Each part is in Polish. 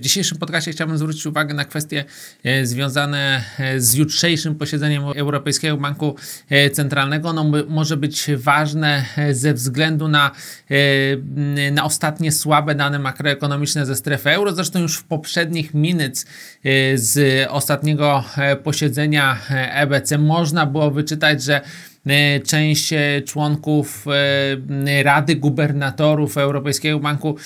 W dzisiejszym podcastie chciałbym zwrócić uwagę na kwestie e, związane e, z jutrzejszym posiedzeniem Europejskiego Banku e, Centralnego. Ono może być ważne ze względu na, na ostatnie słabe dane makroekonomiczne ze strefy euro. Zresztą już w poprzednich minut z ostatniego posiedzenia EBC można było wyczytać, że część e, członków e, Rady Gubernatorów Europejskiego Banku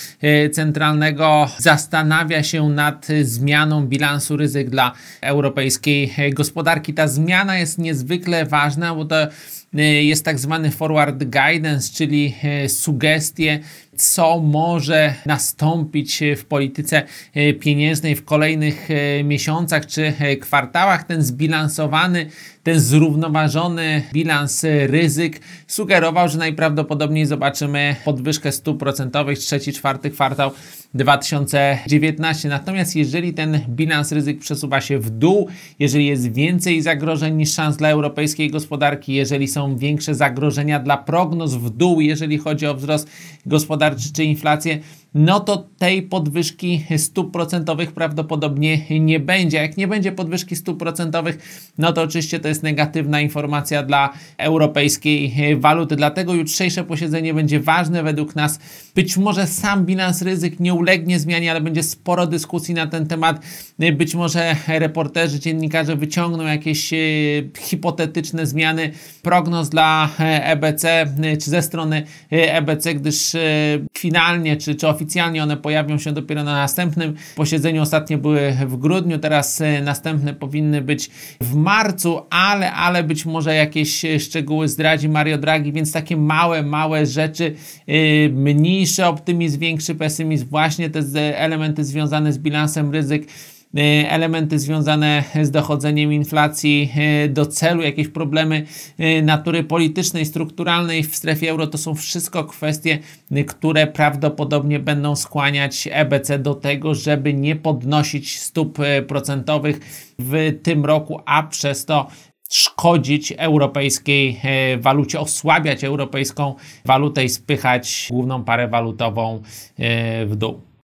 Centralnego zastanawia się nad zmianą bilansu ryzyk dla europejskiej gospodarki. Ta zmiana jest niezwykle ważna, bo to jest tak zwany forward guidance, czyli sugestie co może nastąpić w polityce e, pieniężnej w kolejnych e, miesiącach czy e, kwartałach. Ten zbilansowany, ten zrównoważony bilans ryzyk sugerował, że najprawdopodobniej zobaczymy podwyżkę stóp procentowych trzeci, czwarty kwartał 2019. Natomiast jeżeli ten bilans ryzyk przesuwa się w dół, jeżeli jest więcej zagrożeń niż szans dla europejskiej gospodarki, jeżeli są większe zagrożenia dla prognoz w dół, jeżeli chodzi o wzrost gospodarczy czy inflację, no to tej podwyżki stóp procentowych prawdopodobnie nie będzie. Jak nie będzie podwyżki stóp procentowych, no to oczywiście to jest negatywna informacja dla europejskiej waluty. Dlatego jutrzejsze posiedzenie będzie ważne według nas. Być może sam bilans ryzyk nie ulegnie zmianie, ale będzie sporo dyskusji na ten temat. Być może reporterzy, dziennikarze wyciągną jakieś e, hipotetyczne zmiany prognoz dla EBC, czy ze strony EBC, gdyż e, finalnie, czy, czy oficjalnie oficjalnie one pojawią się dopiero na następnym posiedzeniu. Ostatnie były w grudniu, teraz e, następne powinny być w marcu, ale, ale być może jakieś e, szczegóły zdradzi Mario Draghi, więc takie małe, małe rzeczy, e, mniejszy optymizm, większy pesymizm, właśnie te elementy związane z bilansem ryzyk elementy związane z dochodzeniem inflacji e, do celu, jakieś problemy e, natury politycznej, strukturalnej w strefie euro, to są wszystko kwestie, które prawdopodobnie będą skłaniać EBC do tego, żeby nie podnosić stóp procentowych w tym roku, a przez to szkodzić europejskiej walucie, osłabiać europejską walutę i spychać główną parę walutową w dół.